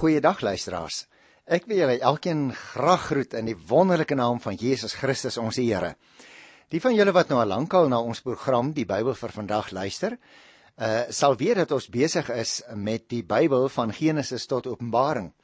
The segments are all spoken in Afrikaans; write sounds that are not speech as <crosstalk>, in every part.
Goeiedag luisteraars. Ek wil julle elkeen graag groet in die wonderlike naam van Jesus Christus ons Here. Die van julle wat nou al lankal na ons program die Bybel vir vandag luister, uh sal weet dat ons besig is met die Bybel van Genesis tot Openbaring.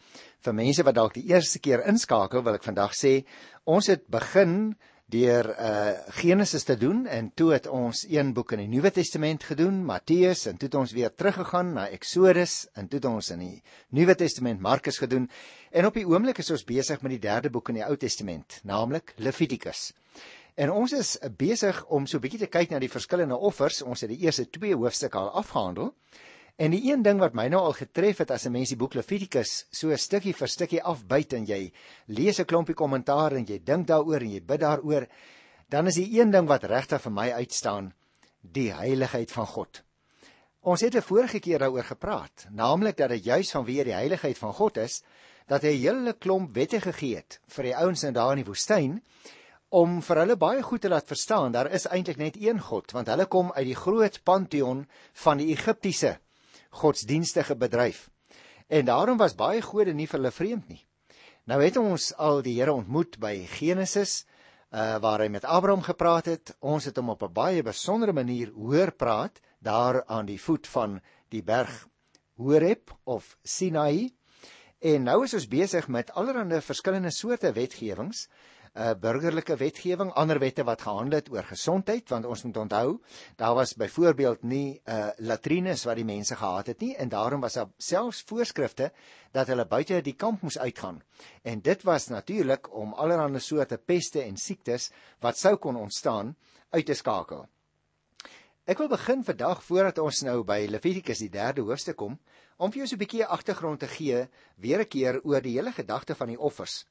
Vir mense wat dalk die eerste keer inskakel, wil ek vandag sê, ons het begin deur uh Genesis te doen en toe het ons een boek in die Nuwe Testament gedoen, Matteus, en toe het ons weer teruggegaan na Eksodus en toe het ons in die Nuwe Testament Markus gedoen. En op die oomblik is ons besig met die derde boek in die Ou Testament, naamlik Levitikus. En ons is besig om so 'n bietjie te kyk na die verskillende offers. Ons het die eerste 2 hoofstukke al afgehandel. En die een ding wat my nou al getref het as 'n mens die boek Levitikus so stukkie vir stukkie afbyt en jy lees 'n klompie kommentaar en jy dink daaroor en jy bid daaroor, dan is die een ding wat regtig vir my uitstaan, die heiligheid van God. Ons het 'n vorige keer daaroor gepraat, naamlik dat dit juis vanweë die heiligheid van God is dat hy 'n hele klomp wette gegee het vir die ouens in daar in die woestyn om vir hulle baie goed te laat verstaan daar is eintlik net een God want hulle kom uit die groot pantheon van die Egiptiese godsdienstige bedryf. En daarom was baie gode nie vir hulle vreemd nie. Nou het ons al die Here ontmoet by Genesis uh waar hy met Abraham gepraat het. Ons het hom op 'n baie besondere manier hoor praat daar aan die voet van die berg Horeb of Sinai. En nou is ons besig met allerlei verskillende soorte wetgewings uh, burgerlike wetgewing, ander wette wat gehandel het oor gesondheid, want ons moet onthou, daar was byvoorbeeld nie uh, latrines wat die mense gehad het nie en daarom was daar selfs voorskrifte dat hulle buite die kamp moes uitgaan. En dit was natuurlik om allerlei soorte peste en siektes wat sou kon ontstaan uit te skakel. Ek wil begin vandag voordat ons nou by Levitikus die 3de hoofstuk kom, om vir jou so 'n bietjie agtergrond te gee weer 'n keer oor die hele gedagte van die offers.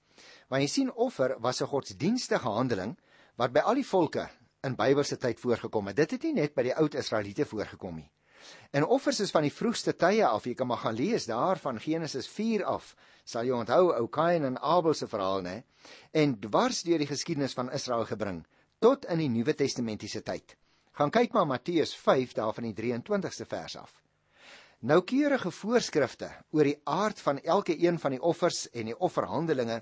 Want jy sien offer was 'n godsdienstige handeling wat by al die volke in Bybelse tyd voorgekom het. Dit het nie net by die oud Israeliete voorgekom nie. En offers is van die vroegste tye af. Jy kan maar gaan lees daar van Genesis 4 af. Sal jy onthou ou Kain en Abel se verhaal, né? En dwars deur die geskiedenis van Israel gebring tot in die Nuwe Testamentiese tyd. Gaan kyk maar Matteus 5 daar van die 23ste vers af. Noukeurige voorskrifte oor die aard van elke een van die offers en die offerhandelinge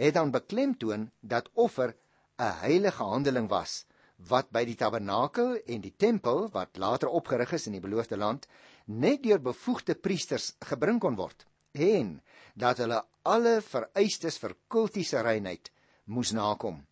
het dan beklemtoon dat offer 'n heilige handeling was wat by die tabernakel en die tempel wat later opgerig is in die beloofde land net deur bevoegde priesters gebring kon word en dat hulle alle vereistes vir kultiese reinheid moes nakom.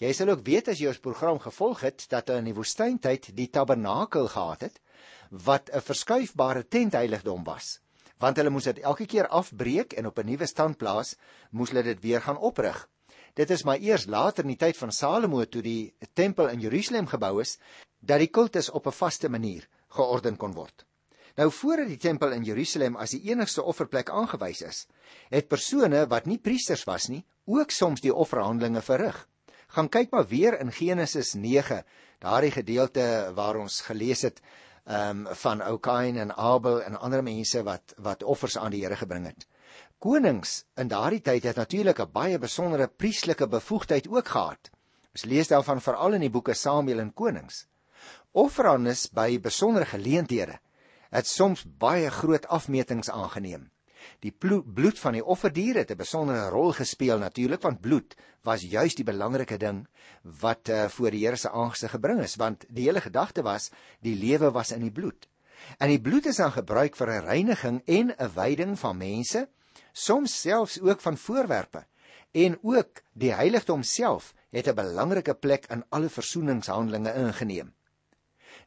Jy sal ook weet as jy ons program gevolg het dat hulle in die woestyntyd die tabernakel gehad het wat 'n verskuifbare tentheiligdom was want hulle moes dit elke keer afbreek en op 'n nuwe stand plaas, moes hulle dit weer gaan oprig. Dit is maar eers later in die tyd van Salomo toe die tempel in Jerusalem gebou is, dat die kultus op 'n vaste manier georden kon word. Nou voordat die tempel in Jerusalem as die enigste offerplek aangewys is, het persone wat nie priesters was nie, ook soms die offerhandelinge verrig. Gaan kyk maar weer in Genesis 9, daardie gedeelte waar ons gelees het ehm um, van ou Kain en Abel en ander mense wat wat offers aan die Here gebring het. Konings in daardie tyd het natuurlik 'n baie besondere prieslike bevoegdheid ook gehad. Ons lees daarvan veral in die boeke Samuel en Konings. Offerandes by besondere geleenthede het soms baie groot afmetings aangeneem. Die bloed van die offerdier het 'n besondere rol gespeel natuurlik want bloed was juis die belangrike ding wat uh, voor die Here se aangesig gebring is want die hele gedagte was die lewe was in die bloed. En die bloed is dan gebruik vir 'n reiniging en 'n wyding van mense, soms selfs ook van voorwerpe. En ook die heiligdom self het 'n belangrike plek in alle versoeningshandelinge ingeneem.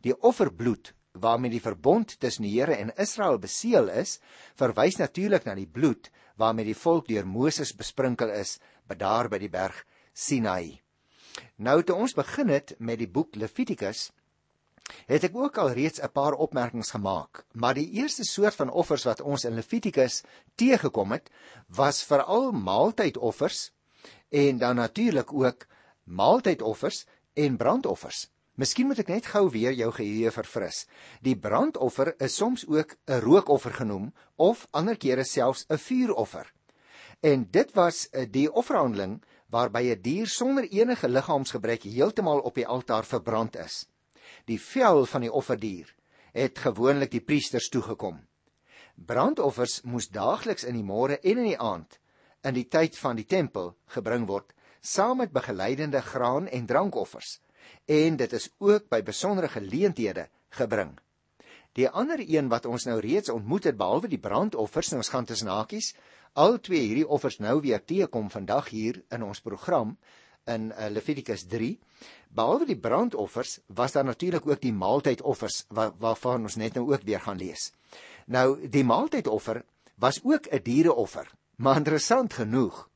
Die offerbloed waarmee die verbond tussen die Here en Israel beseël is, verwys natuurlik na die bloed waarmee die volk deur Moses besprinkel is bedaar by die berg Sinai. Nou toe ons begin het met die boek Levitikus, het ek ook al reeds 'n paar opmerkings gemaak, maar die eerste soort van offers wat ons in Levitikus teëgekom het, was veral maaltydoffers en dan natuurlik ook maaltydoffers en brandoffers. Miskien moet ek net gou weer jou geheue verfris. Die brandoffer is soms ook 'n rookoffer genoem of ander kere selfs 'n vuuroffer. En dit was eh, die offerhandeling waarby 'n dier sonder enige liggaamsgebrek heeltemal op die altaar verbrand is. Die vel van die offerdier het gewoonlik die priesters toegekom. Brandoffers moes daagliks in die môre en in die aand in die tyd van die tempel gebring word saam met begeleidende graan en drankoffers en dit is ook by besondere geleenthede gebring. Die ander een wat ons nou reeds ontmoet het behalwe die brandoffers, nou ons gaan tussen hakies, al twee hierdie offers nou weer teekom vandag hier in ons program in uh, Levitikus 3. Behalwe die brandoffers was daar natuurlik ook die maaltydoffers waar, waarvan ons net nou ook weer gaan lees. Nou die maaltydoffer was ook 'n diereoffer, maar interessant genoeg,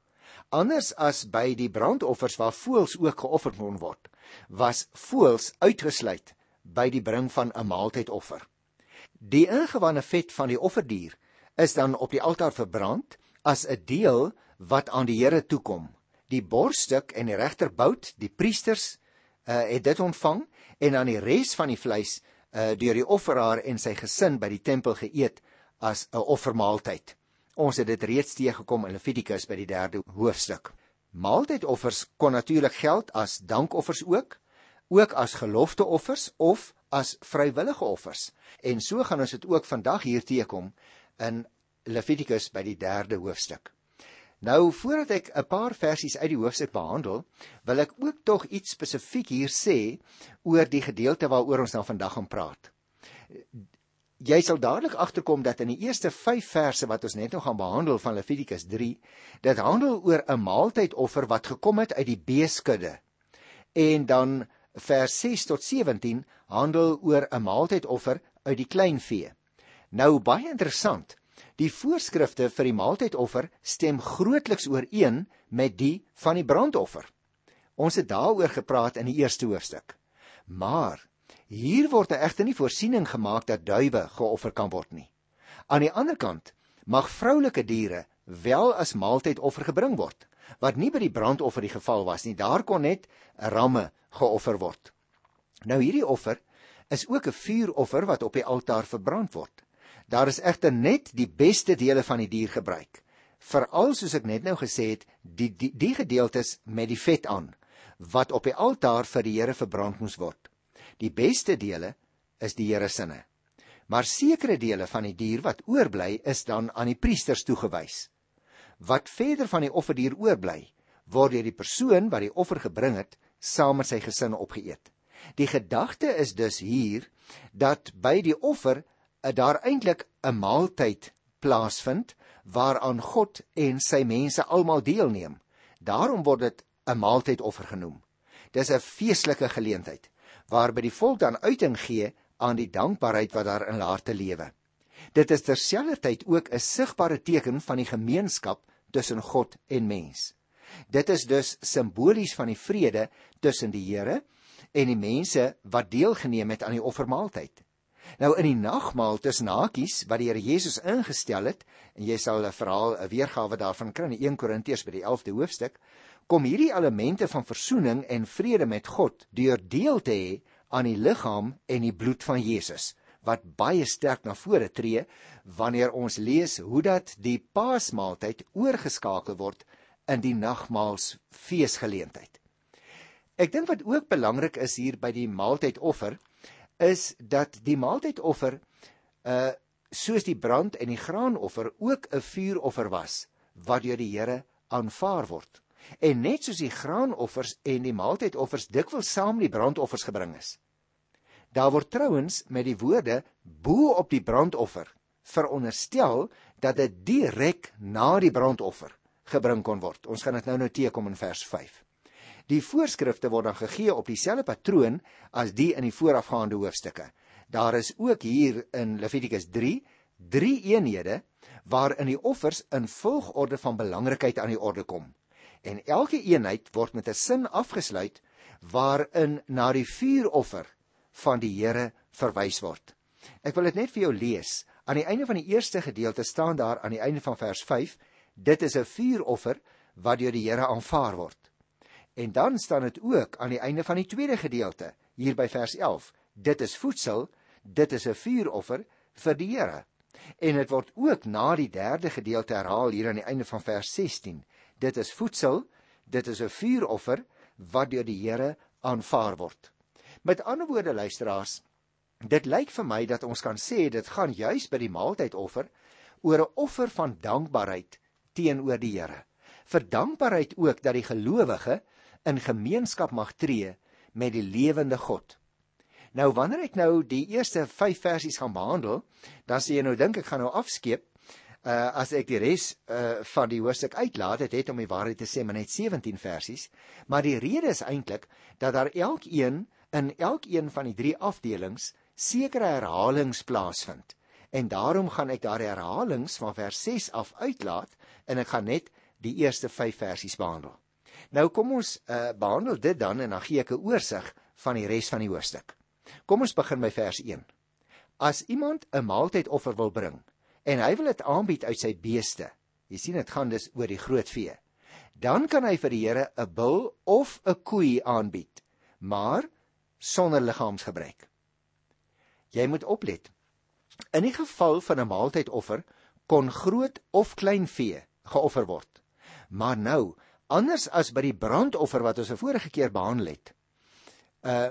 anders as by die brandoffers waar voëls ook geoffer kon word, was voëls uitgesluit by die bring van 'n maaltydoffer. Die ingewande vet van die offerdier is dan op die altaar verbrand as 'n deel wat aan die Here toekom. Die borststuk en die regterbout, die priesters uh, het dit ontvang en dan die res van die vleis uh, deur die offeraar en sy gesin by die tempel geëet as 'n offermaaltyd. Ons het dit reeds teëgekom in Levitikus by die 3de hoofstuk. Maaltydoffers kon natuurlik geld as dankoffers ook, ook as gelofteoffers of as vrywillige offers. En so gaan ons dit ook vandag hier teekom in Levitikus by die 3de hoofstuk. Nou voordat ek 'n paar versies uit die hoofstuk behandel, wil ek ook tog iets spesifiek hier sê oor die gedeelte waaroor ons nou vandag gaan praat. Jy sal dadelik agterkom dat in die eerste 5 verse wat ons net nou gaan behandel van Levitikus 3, dit handel oor 'n maaltydoffer wat gekom het uit die beeskudde. En dan vers 6 tot 17 handel oor 'n maaltydoffer uit die kleinvee. Nou baie interessant. Die voorskrifte vir die maaltydoffer stem grootliks ooreen met die van die brandoffer. Ons het daaroor gepraat in die eerste hoofstuk. Maar hier word egter nie voorsiening gemaak dat duwe geoffer kan word nie. Aan die ander kant mag vroulike diere wel as maaltydoffer gebring word, wat nie by die brandoffer die geval was nie. Daar kon net ramme geoffer word. Nou hierdie offer is ook 'n vuuroffer wat op die altaar verbrand word. Daar is egter net die beste dele van die dier gebruik. Veral soos ek net nou gesê het, die die, die gedeeltes met die vet aan wat op die altaar vir die Here verbrand moes word. Die beste dele is die Here se. Maar sekere dele van die dier wat oorbly is dan aan die priesters toegewys. Wat verder van die offerdier oorbly, word deur die persoon wat die offer gebring het, saam met sy gesin opgeëet. Die gedagte is dus hier dat by die offer daar eintlik 'n maaltyd plaasvind waaraan God en sy mense almal deelneem. Daarom word dit 'n maaltydoffer genoem. Dis 'n feestelike geleentheid waarby die volk dan uiting gee aan die dankbaarheid wat daar in hulle harte lewe. Dit is terselfdertyd ook 'n sigbare teken van die gemeenskap tussen God en mens. Dit is dus simbolies van die vrede tussen die Here en die mense wat deelgeneem het aan die offermaaltyd. Nou in die nagmaal tussen hakies wat die Here Jesus ingestel het en jy sal 'n verhaal 'n weergawe daarvan kry in 1 Korintiërs by die 11de hoofstuk kom hierdie elemente van versoening en vrede met God deur deel te hê aan die liggaam en die bloed van Jesus wat baie sterk na vore tree wanneer ons lees hoe dat die Paasmaaltyd oorgeskakel word in die nagmaals feesgeleentheid. Ek dink wat ook belangrik is hier by die maaltydoffer is dat die maaltydoffer uh soos die brand en die graanoffer ook 'n vuuroffer was wat deur die Here aanvaar word. En net soos die graanoffers en die maaltydoffers dikwels saam die brandoffers gebring is. Daar word trouens met die woorde bo op die brandoffer veronderstel dat dit direk na die brandoffer gebring kon word. Ons gaan dit nou nou teekom in vers 5. Die voorskrifte word dan gegee op dieselfde patroon as die in die voorafgaande hoofstukke. Daar is ook hier in Levitikus 3 drie eenhede waarin die offers in volgorde van belangrikheid aan die orde kom. En elke eenheid word met 'n sin afgesluit waarin na die vuuroffer van die Here verwys word. Ek wil dit net vir jou lees. Aan die einde van die eerste gedeelte staan daar aan die einde van vers 5: Dit is 'n vuuroffer wat deur die Here aanvaar word. En dan staan dit ook aan die einde van die tweede gedeelte, hier by vers 11. Dit is voedsel, dit is 'n vuuroffer vir die Here. En dit word ook na die derde gedeelte herhaal hier aan die einde van vers 16. Dit is voedsel, dit is 'n vuuroffer wat deur die Here aanvaar word. Met ander woorde luisteraars, dit lyk vir my dat ons kan sê dit gaan juis by die maaltydoffer oor 'n offer van dankbaarheid teenoor die Here. Vir dankbaarheid ook dat die gelowige in gemeenskap mag tree met die lewende God. Nou wanneer ek nou die eerste 5 versies gaan behandel, dan sê jy nou dink ek gaan nou afskeep uh as ek die res uh van die hoofstuk uitlaat, dit het om die waarheid te sê maar net 17 versies, maar die rede is eintlik dat daar elkeen in elkeen van die drie afdelings sekere herhalings plaasvind. En daarom gaan ek daar herhalings van vers 6 af uitlaat en ek gaan net die eerste 5 versies behandel. Nou kom ons uh behandel dit dan en dan gee ek 'n oorsig van die res van die hoofstuk. Kom ons begin by vers 1. As iemand 'n maaltydoffer wil bring en hy wil dit aanbied uit sy beeste. Jy sien dit gaan dus oor die groot vee. Dan kan hy vir die Here 'n bul of 'n koei aanbied, maar sonder liggaamsgebrek. Jy moet oplet. In die geval van 'n maaltydoffer kon groot of klein vee geoffer word. Maar nou, anders as by die brandoffer wat ons 'n vorige keer behandel het, uh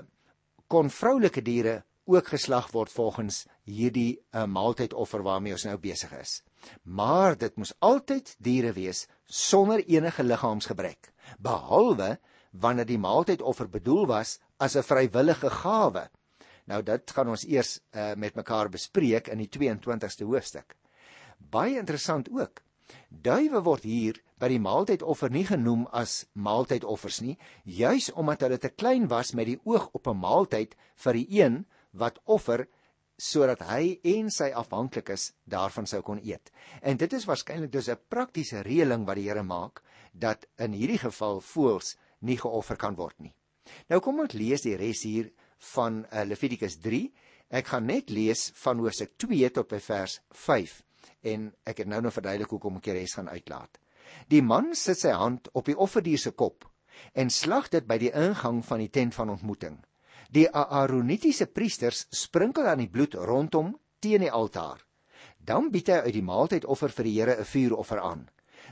kon vroulike diere ook geslag word volgens hierdie uh, maaltydoffer waarmee ons nou besig is. Maar dit moes altyd diere wees sonder enige liggaamsgebrek, behalwe wanneer die maaltydoffer bedoel was as 'n vrywillige gawe. Nou dit gaan ons eers uh, met mekaar bespreek in die 22ste hoofstuk. Baie interessant ook. Duwe word hier by die maaltydoffer nie genoem as maaltydoffers nie, juis omdat hulle te klein was met die oog op 'n maaltyd vir die een wat offer sodat hy en sy afhanklikes daarvan sou kon eet. En dit is waarskynlik dus 'n praktiese reëling wat die Here maak dat in hierdie geval voëls nie geoffer kan word nie. Nou kom ons lees die res hier van uh, Levitikus 3. Ek gaan net lees van Hoofstuk 2 tot by vers 5 en ek het nou nou verduidelik hoekom ek die res gaan uitlaat. Die man sit sy hand op die offerdier se kop en slag dit by die ingang van die tent van ontmoeting. Die Aaronitiese priesters sprinkel aan die bloed rondom teen die altaar. Dan bied hy uit die maaltydoffer vir die Here 'n vuuroffer aan,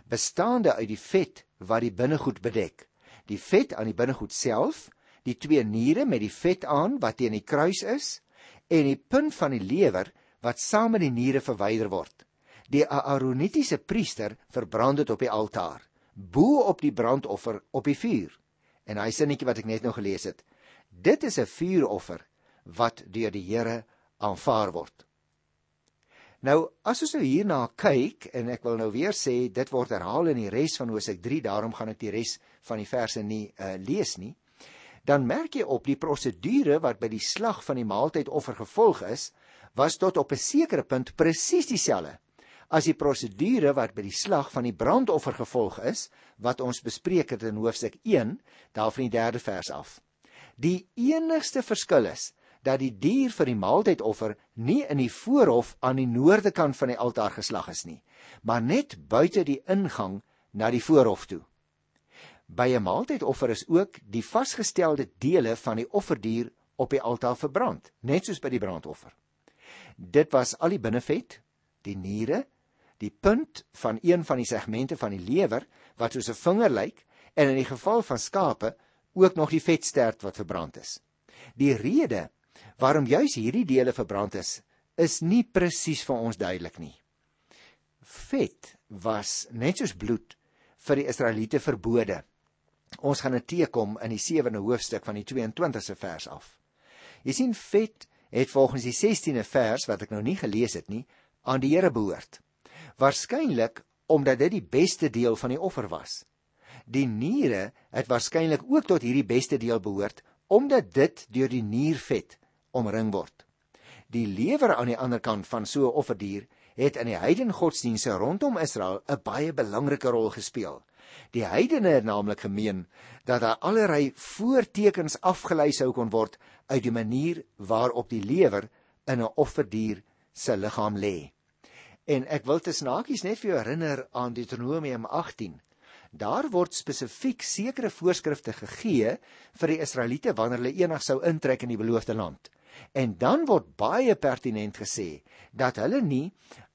bestaande uit die vet wat die binnegoed bedek, die vet aan die binnegoed self, die twee niere met die vet aan wat teen die kruis is en die punt van die lewer wat saam met die niere verwyder word. Die Aaronitiese priester verbrand dit op die altaar, bo op die brandoffer op die vuur. En hy sinnetjie wat ek net nou gelees het, Dit is 'n vuuroffer wat deur die Here aanvaar word. Nou, as ons nou hierna kyk en ek wil nou weer sê dit word herhaal in die res van Hosea 3, daarom gaan ek die res van die verse nie uh, lees nie. Dan merk jy op die prosedure wat by die slag van die maaltydoffer gevolg is, was tot op 'n sekere punt presies dieselfde as die prosedure wat by die slag van die brandoffer gevolg is wat ons bespreek het in hoofstuk 1 daarvan die 3de vers af. Die enigste verskil is dat die dier vir die maaltydoffer nie in die voorhof aan die noorde kant van die altaar geslag is nie, maar net buite die ingang na die voorhof toe. By 'n maaltydoffer is ook die vasgestelde dele van die offerdier op die altaar verbrand, net soos by die brandoffer. Dit was al die binnevet, die niere, die punt van een van die segmente van die lewer wat soos 'n vinger lyk en in die geval van skape ook nog die vetstert wat verbrand is. Die rede waarom juis hierdie dele verbrand is, is nie presies vir ons duidelik nie. Vet was net soos bloed vir die Israeliete verbode. Ons gaan dit teekom in die 7de hoofstuk van die 22ste vers af. Jy sien vet het volgens die 16de vers wat ek nou nie gelees het nie, aan die Here behoort. Waarskynlik omdat dit die beste deel van die offer was. Die niere het waarskynlik ook tot hierdie beste deel behoort omdat dit deur die niervet omring word. Die lewer aan die ander kant van so 'n offerdier het in die heidene godsdienste rondom Israel 'n baie belangrike rol gespeel. Die heidene het naamlik gemeen dat daar allerlei voortekens afgelei sou kon word uit die manier waarop die lewer in 'n offerdier se liggaam lê. En ek wil te snakies net vir jou herinner aan Deuteronomium 18 Daar word spesifiek sekere voorskrifte gegee vir die Israeliete wanneer hulle eendag sou intrek in die beloofde land. En dan word baie pertinent gesê dat hulle nie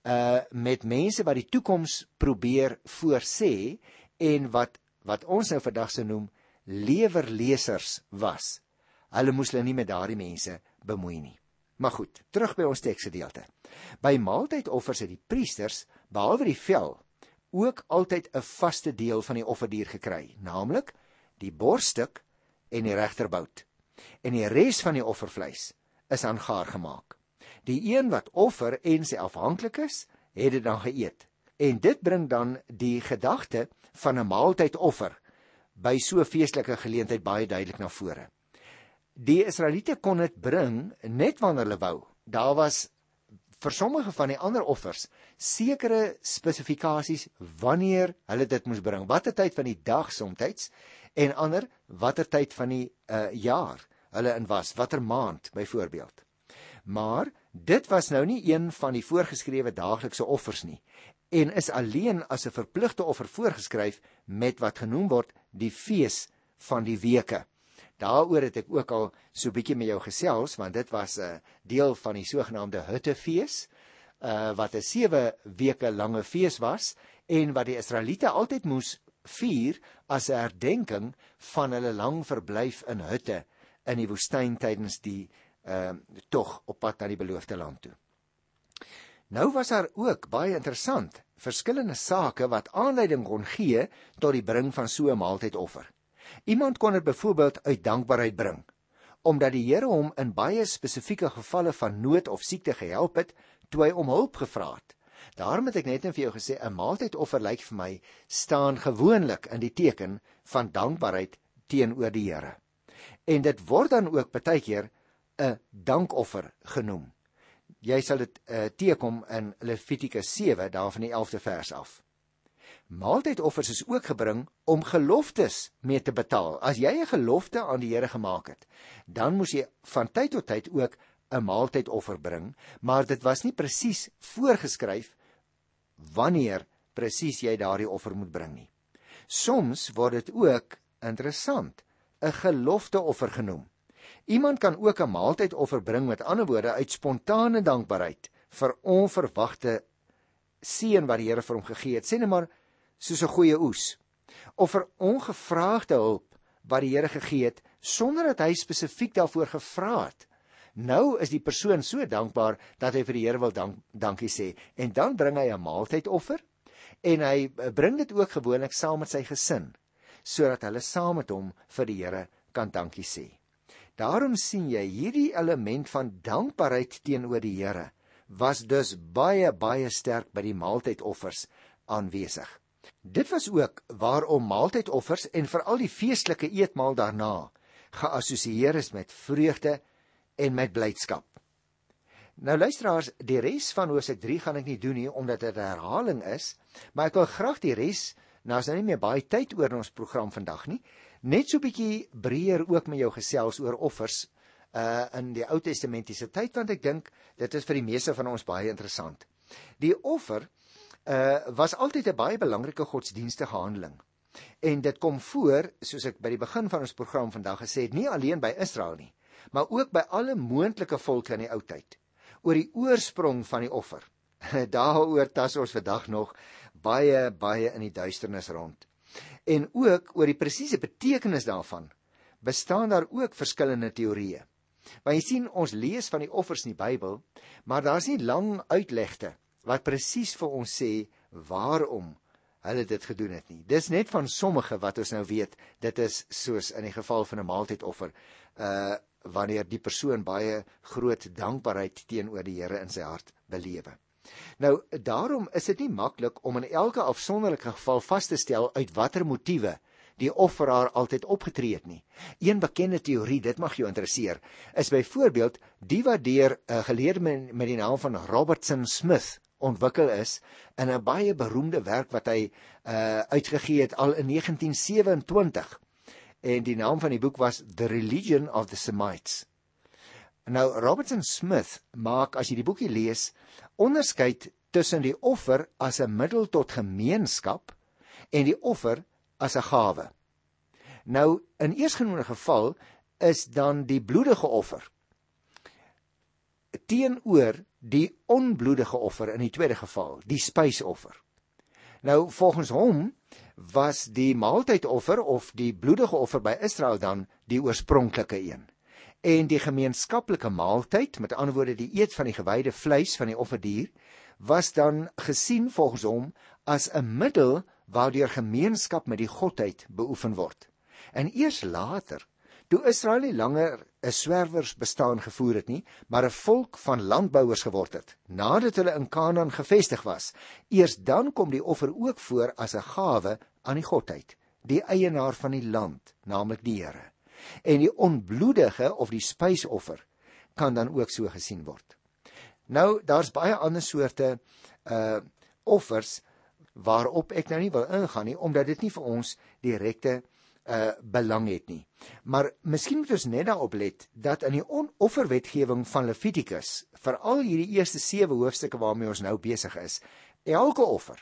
uh met mense wat die toekoms probeer voorsê en wat wat ons nou vandag se noem lewerlesers was. Hulle moes hulle nie met daardie mense bemoei nie. Maar goed, terug by ons teksgedeelte. By maaltydoffers het die priesters behalwe die vel ook altyd 'n vaste deel van die offerdier gekry, naamlik die borststuk en die regterbout. En die res van die offervleis is aangaar gemaak. Die een wat offer en sy afhanklik is, het dit dan geëet. En dit bring dan die gedagte van 'n maaltydoffer by so feestelike geleentheid baie duidelik na vore. Die Israeliete kon dit bring net wanneer hulle wou. Daar was vir sommige van die ander offers sekere spesifikasies wanneer hulle dit moes bring. Watter tyd van die dag soms en ander watter tyd van die uh, jaar hulle in was, watter maand byvoorbeeld. Maar dit was nou nie een van die voorgeskrewe daaglikse offers nie en is alleen as 'n verpligte offer voorgeskryf met wat genoem word die fees van die weke. Daaroor het ek ook al so 'n bietjie met jou gesels want dit was 'n deel van die sogenaamde Huttefees uh wat 'n 7 weke lange fees was en wat die Israeliete altyd moes vier as 'n herdenking van hulle lang verblyf in hutte in die woestyn tydens die uh tog op pad na die beloofde land toe. Nou was daar ook baie interessant verskillende sake wat aanleiding kon gee tot die bring van so 'n maaltydoffer. Iemand kon dit byvoorbeeld uit dankbaarheid bring omdat die Here hom in baie spesifieke gevalle van nood of siekte gehelp het toe hy om hulp gevra het. Daarom het ek net vir jou gesê 'n maaltydoffer lyk vir my staan gewoonlik in die teken van dankbaarheid teenoor die Here. En dit word dan ook baie keer 'n dankoffer genoem. Jy sal dit uh, teekom in Levitikus 7 daar van die 11de vers af. Maaltydoffers is ook gebring om geloftes mee te betaal. As jy 'n gelofte aan die Here gemaak het, dan moes jy van tyd tot tyd ook 'n maaltydoffer bring, maar dit was nie presies voorgeskryf wanneer presies jy daardie offer moet bring nie. Soms word dit ook interessant 'n gelofteoffer genoem. Iemand kan ook 'n maaltydoffer bring met ander woorde uit spontane dankbaarheid vir onverwagte seën wat die Here vir hom gegee het. Sê net maar soos 'n goeie oes of vir ongevraagde hulp wat die Here gegee het sonder dat hy spesifiek daarvoor gevra het. Nou is die persoon so dankbaar dat hy vir die Here wil dank, dankie sê en dan bring hy 'n maaltydoffer en hy bring dit ook gewoonlik saam met sy gesin sodat hulle saam met hom vir die Here kan dankie sê. Daarom sien jy hierdie element van dankbaarheid teenoor die Here was dus baie baie sterk by die maaltydoffers aanwesig. Dit was ook waarom maaltydoffers en veral die feestelike eetmaal daarna geassosieer is met vreugde en met blydskap. Nou luisteraars, die res van Hosea 3 gaan ek nie doen nie omdat dit 'n herhaling is, maar ek wil graag die res, nou is nou nie meer baie tyd oor ons program vandag nie, net so 'n bietjie breër ook met jou gesels oor offers uh in die Ou Testamentiese tyd want ek dink dit is vir die meeste van ons baie interessant. Die offer uh was altyd 'n baie belangrike godsdienstige handeling. En dit kom voor, soos ek by die begin van ons program vandag gesê het, nie alleen by Israel nie, maar ook by alle moontlike volke in die ou tyd. Oor die oorsprong van die offer. <laughs> Daaroor tas ons vandag nog baie baie in die duisternis rond en ook oor die presiese betekenis daarvan bestaan daar ook verskillende teorieë. Want jy sien ons lees van die offers in die Bybel, maar daar's nie lang uitlegte wat presies vir ons sê waarom hulle dit gedoen het nie. Dis net van sommige wat ons nou weet, dit is soos in die geval van 'n maaltydoffer, uh wanneer die persoon baie groot dankbaarheid teenoor die Here in sy hart belewe. Nou daarom is dit nie maklik om in elke afsonderlike geval vas te stel uit watter motiewe die offeraar altyd opgetree het nie. Een bekende teorie, dit mag jou interesseer, is byvoorbeeld die wat deur 'n uh, geleerde met die naam van Robertson Smith ontwikkel is in 'n baie beroemde werk wat hy uh uitgegee het al in 1927. En die naam van die boek was The Religion of the Semites. Nou Robertson Smith maak as jy die boekie lees onderskeid tussen die offer as 'n middel tot gemeenskap en die offer as 'n gawe. Nou in eersgenoemde geval is dan die bloedige offer teenoor die onbloedige offer in die tweede geval, die spysoffer. Nou volgens hom was die maaltydoffer of die bloedige offer by Israel dan die oorspronklike een en die gemeenskaplike maaltyd, met ander woorde die eet van die gewyde vleis van die offerdier, was dan gesien volgens hom as 'n middel waardeur gemeenskap met die godheid beoefen word. En eers later, toe Israel nie langer 'n swerwers bestaan gevoer het nie, maar 'n volk van landbouers geword het, nadat hulle in Kanaan gevestig was, eers dan kom die offer ook voor as 'n gawe aan die godheid, die eienaar van die land, naamlik die Here. En die onbloedige of die spysoffer kan dan ook so gesien word. Nou daar's baie ander soorte uh offers waarop ek nou nie wil ingaan nie omdat dit nie vir ons direkte uh belang het nie. Maar miskien moet ons net daarop let dat in die onofferwetgewing van Levitikus, veral hierdie eerste 7 hoofstukke waarmee ons nou besig is, elke offer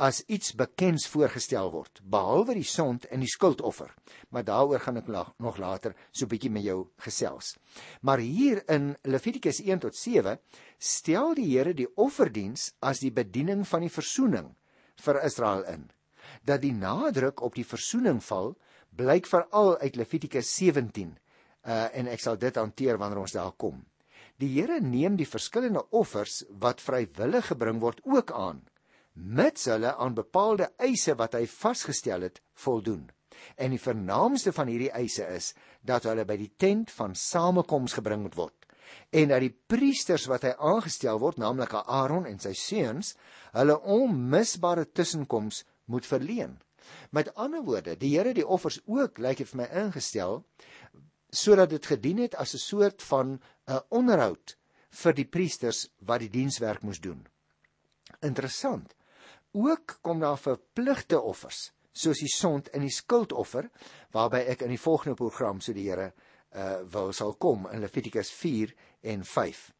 as iets bekends voorgestel word, behalwe die sond en die skuldoffer. Maar daaroor gaan ek nog later so 'n bietjie met jou gesels. Maar hier in Levitikus 1 tot 7 stel die Here die offerdiens as die bediening van die versoening vir Israel in. Dat die nadruk op die versoening val, blyk veral uit Levitikus 17. Uh en ek sal dit hanteer wanneer ons daar kom. Die Here neem die verskillende offers wat vrywillig gebring word ook aan mits hulle aan bepaalde eise wat hy vasgestel het voldoen. En die vernaamste van hierdie eise is dat hulle by die tent van samekoms gebring moet word en dat die priesters wat hy aangestel word, naamlik Aaron en sy seuns, hulle onmisbare tussenkoms moet verleen. Met ander woorde, die Here die offers ook lyk dit vir my ingestel sodat dit gedien het as 'n soort van 'n uh, onderhoud vir die priesters wat die dienswerk moes doen. Interessant. Ook kom daar verpligte offers, soos die sond en die skuldoffer, waarby ek in die volgende program so die Here uh wil sal kom in Levitikus 4 en 5.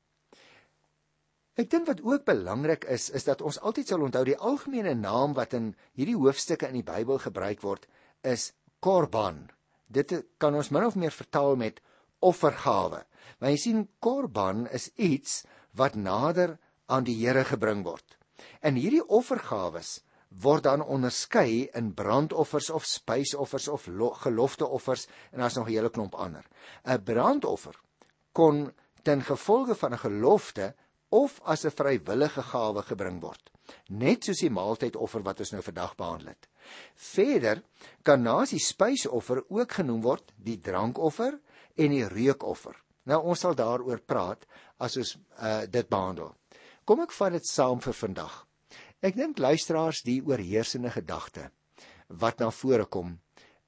Ek dink wat ook belangrik is, is dat ons altyd sal onthou die algemene naam wat in hierdie hoofstukke in die Bybel gebruik word, is korban. Dit kan ons min of meer vertaal met offergawe. Maar jy sien korban is iets wat nader aan die Here gebring word. En hierdie offergawes word dan onderskei in brandoffers of spysoffers of gelofteoffers en daar's nog 'n hele klomp ander. 'n Brandoffer kon ten gevolge van 'n gelofte of as 'n vrywillige gawe gebring word, net soos die maaltydoffer wat ons nou vandag behandel het. Verder kan naas die spysoffer ook genoem word die drankoffer en die reukoffer. Nou ons sal daaroor praat as ons uh, dit behandel. Kom ek vat dit saam vir vandag. Ek dink luisteraars die oorheersende gedagte wat na vore kom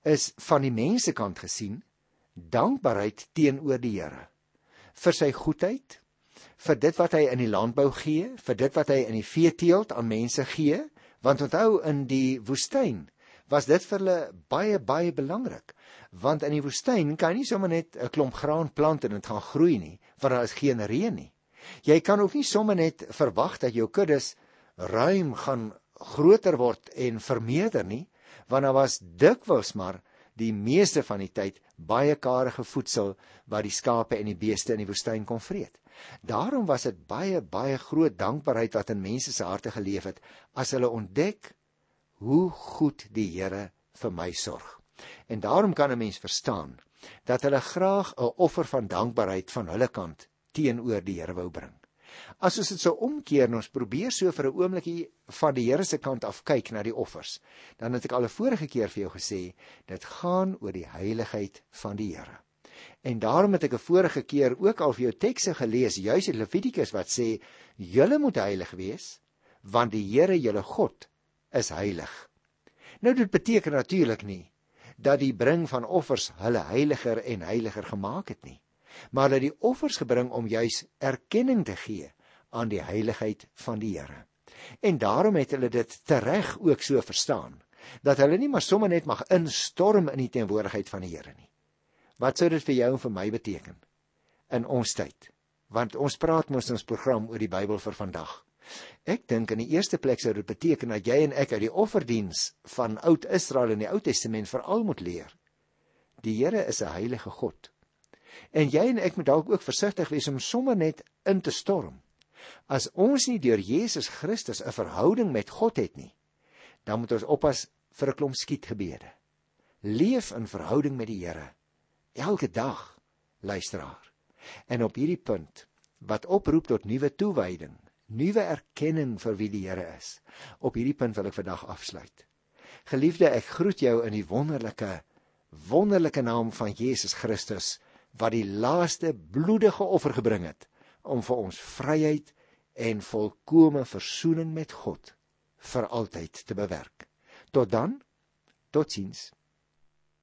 is van die mense kant gesien dankbaarheid teenoor die Here vir sy goedheid, vir dit wat hy in die landbou gee, vir dit wat hy in die veeteelt aan mense gee, want onthou in die woestyn was dit vir hulle baie baie belangrik want in die woestyn kan jy nie sommer net 'n klomp graan plant en dit gaan groei nie want daar is geen reën nie Jy kan ook nie sommer net verwag dat jou kuddes ruim gaan groter word en vermeerder nie, want daar was dikwels maar die meeste van die tyd baie karige voedsel wat die skape en die beeste in die woestyn kon vreet. Daarom was dit baie baie groot dankbaarheid wat in mense se harte geleef het as hulle ontdek hoe goed die Here vir my sorg. En daarom kan 'n mens verstaan dat hulle graag 'n offer van dankbaarheid van hulle kant teenoor die Here wou bring. As ons dit sou omkeer en ons probeer so vir 'n oombliekie van die Here se kant af kyk na die offers, dan het ek al 'n vorige keer vir jou gesê, dit gaan oor die heiligheid van die Here. En daarom het ek 'n vorige keer ook al vir jou tekste gelees, juis in Levitikus wat sê, "Julle moet heilig wees, want die Here, julle God, is heilig." Nou dit beteken natuurlik nie dat die bring van offers hulle heiliger en heiliger gemaak het nie maar hulle die offers gebring om juis erkenning te gee aan die heiligheid van die Here. En daarom het hulle dit tereg ook so verstaan dat hulle nie maar sommer net mag instorm in die teenwoordigheid van die Here nie. Wat sou dit vir jou en vir my beteken in ons tyd? Want ons praat mos in ons program oor die Bybel vir vandag. Ek dink in die eerste plek sou dit beteken dat jy en ek uit die offerdiens van Oud Israel in die Ou Testament veral moet leer. Die Here is 'n heilige God. En jy en ek moet dalk ook versigtig wees om sommer net in te storm. As ons nie deur Jesus Christus 'n verhouding met God het nie, dan moet ons oppas vir 'n klomp skietgebede. Leef in verhouding met die Here elke dag, luisteraar. En op hierdie punt wat oproep tot nuwe toewyding, nuwe erkenning vir wie die Here is. Op hierdie punt wil ek vandag afsluit. Geliefde, ek groet jou in die wonderlike wonderlike naam van Jesus Christus wat die laaste bloedige offer gebring het om vir ons vryheid en volkomme versoening met God vir altyd te bewerk. Tot dan. Totsiens.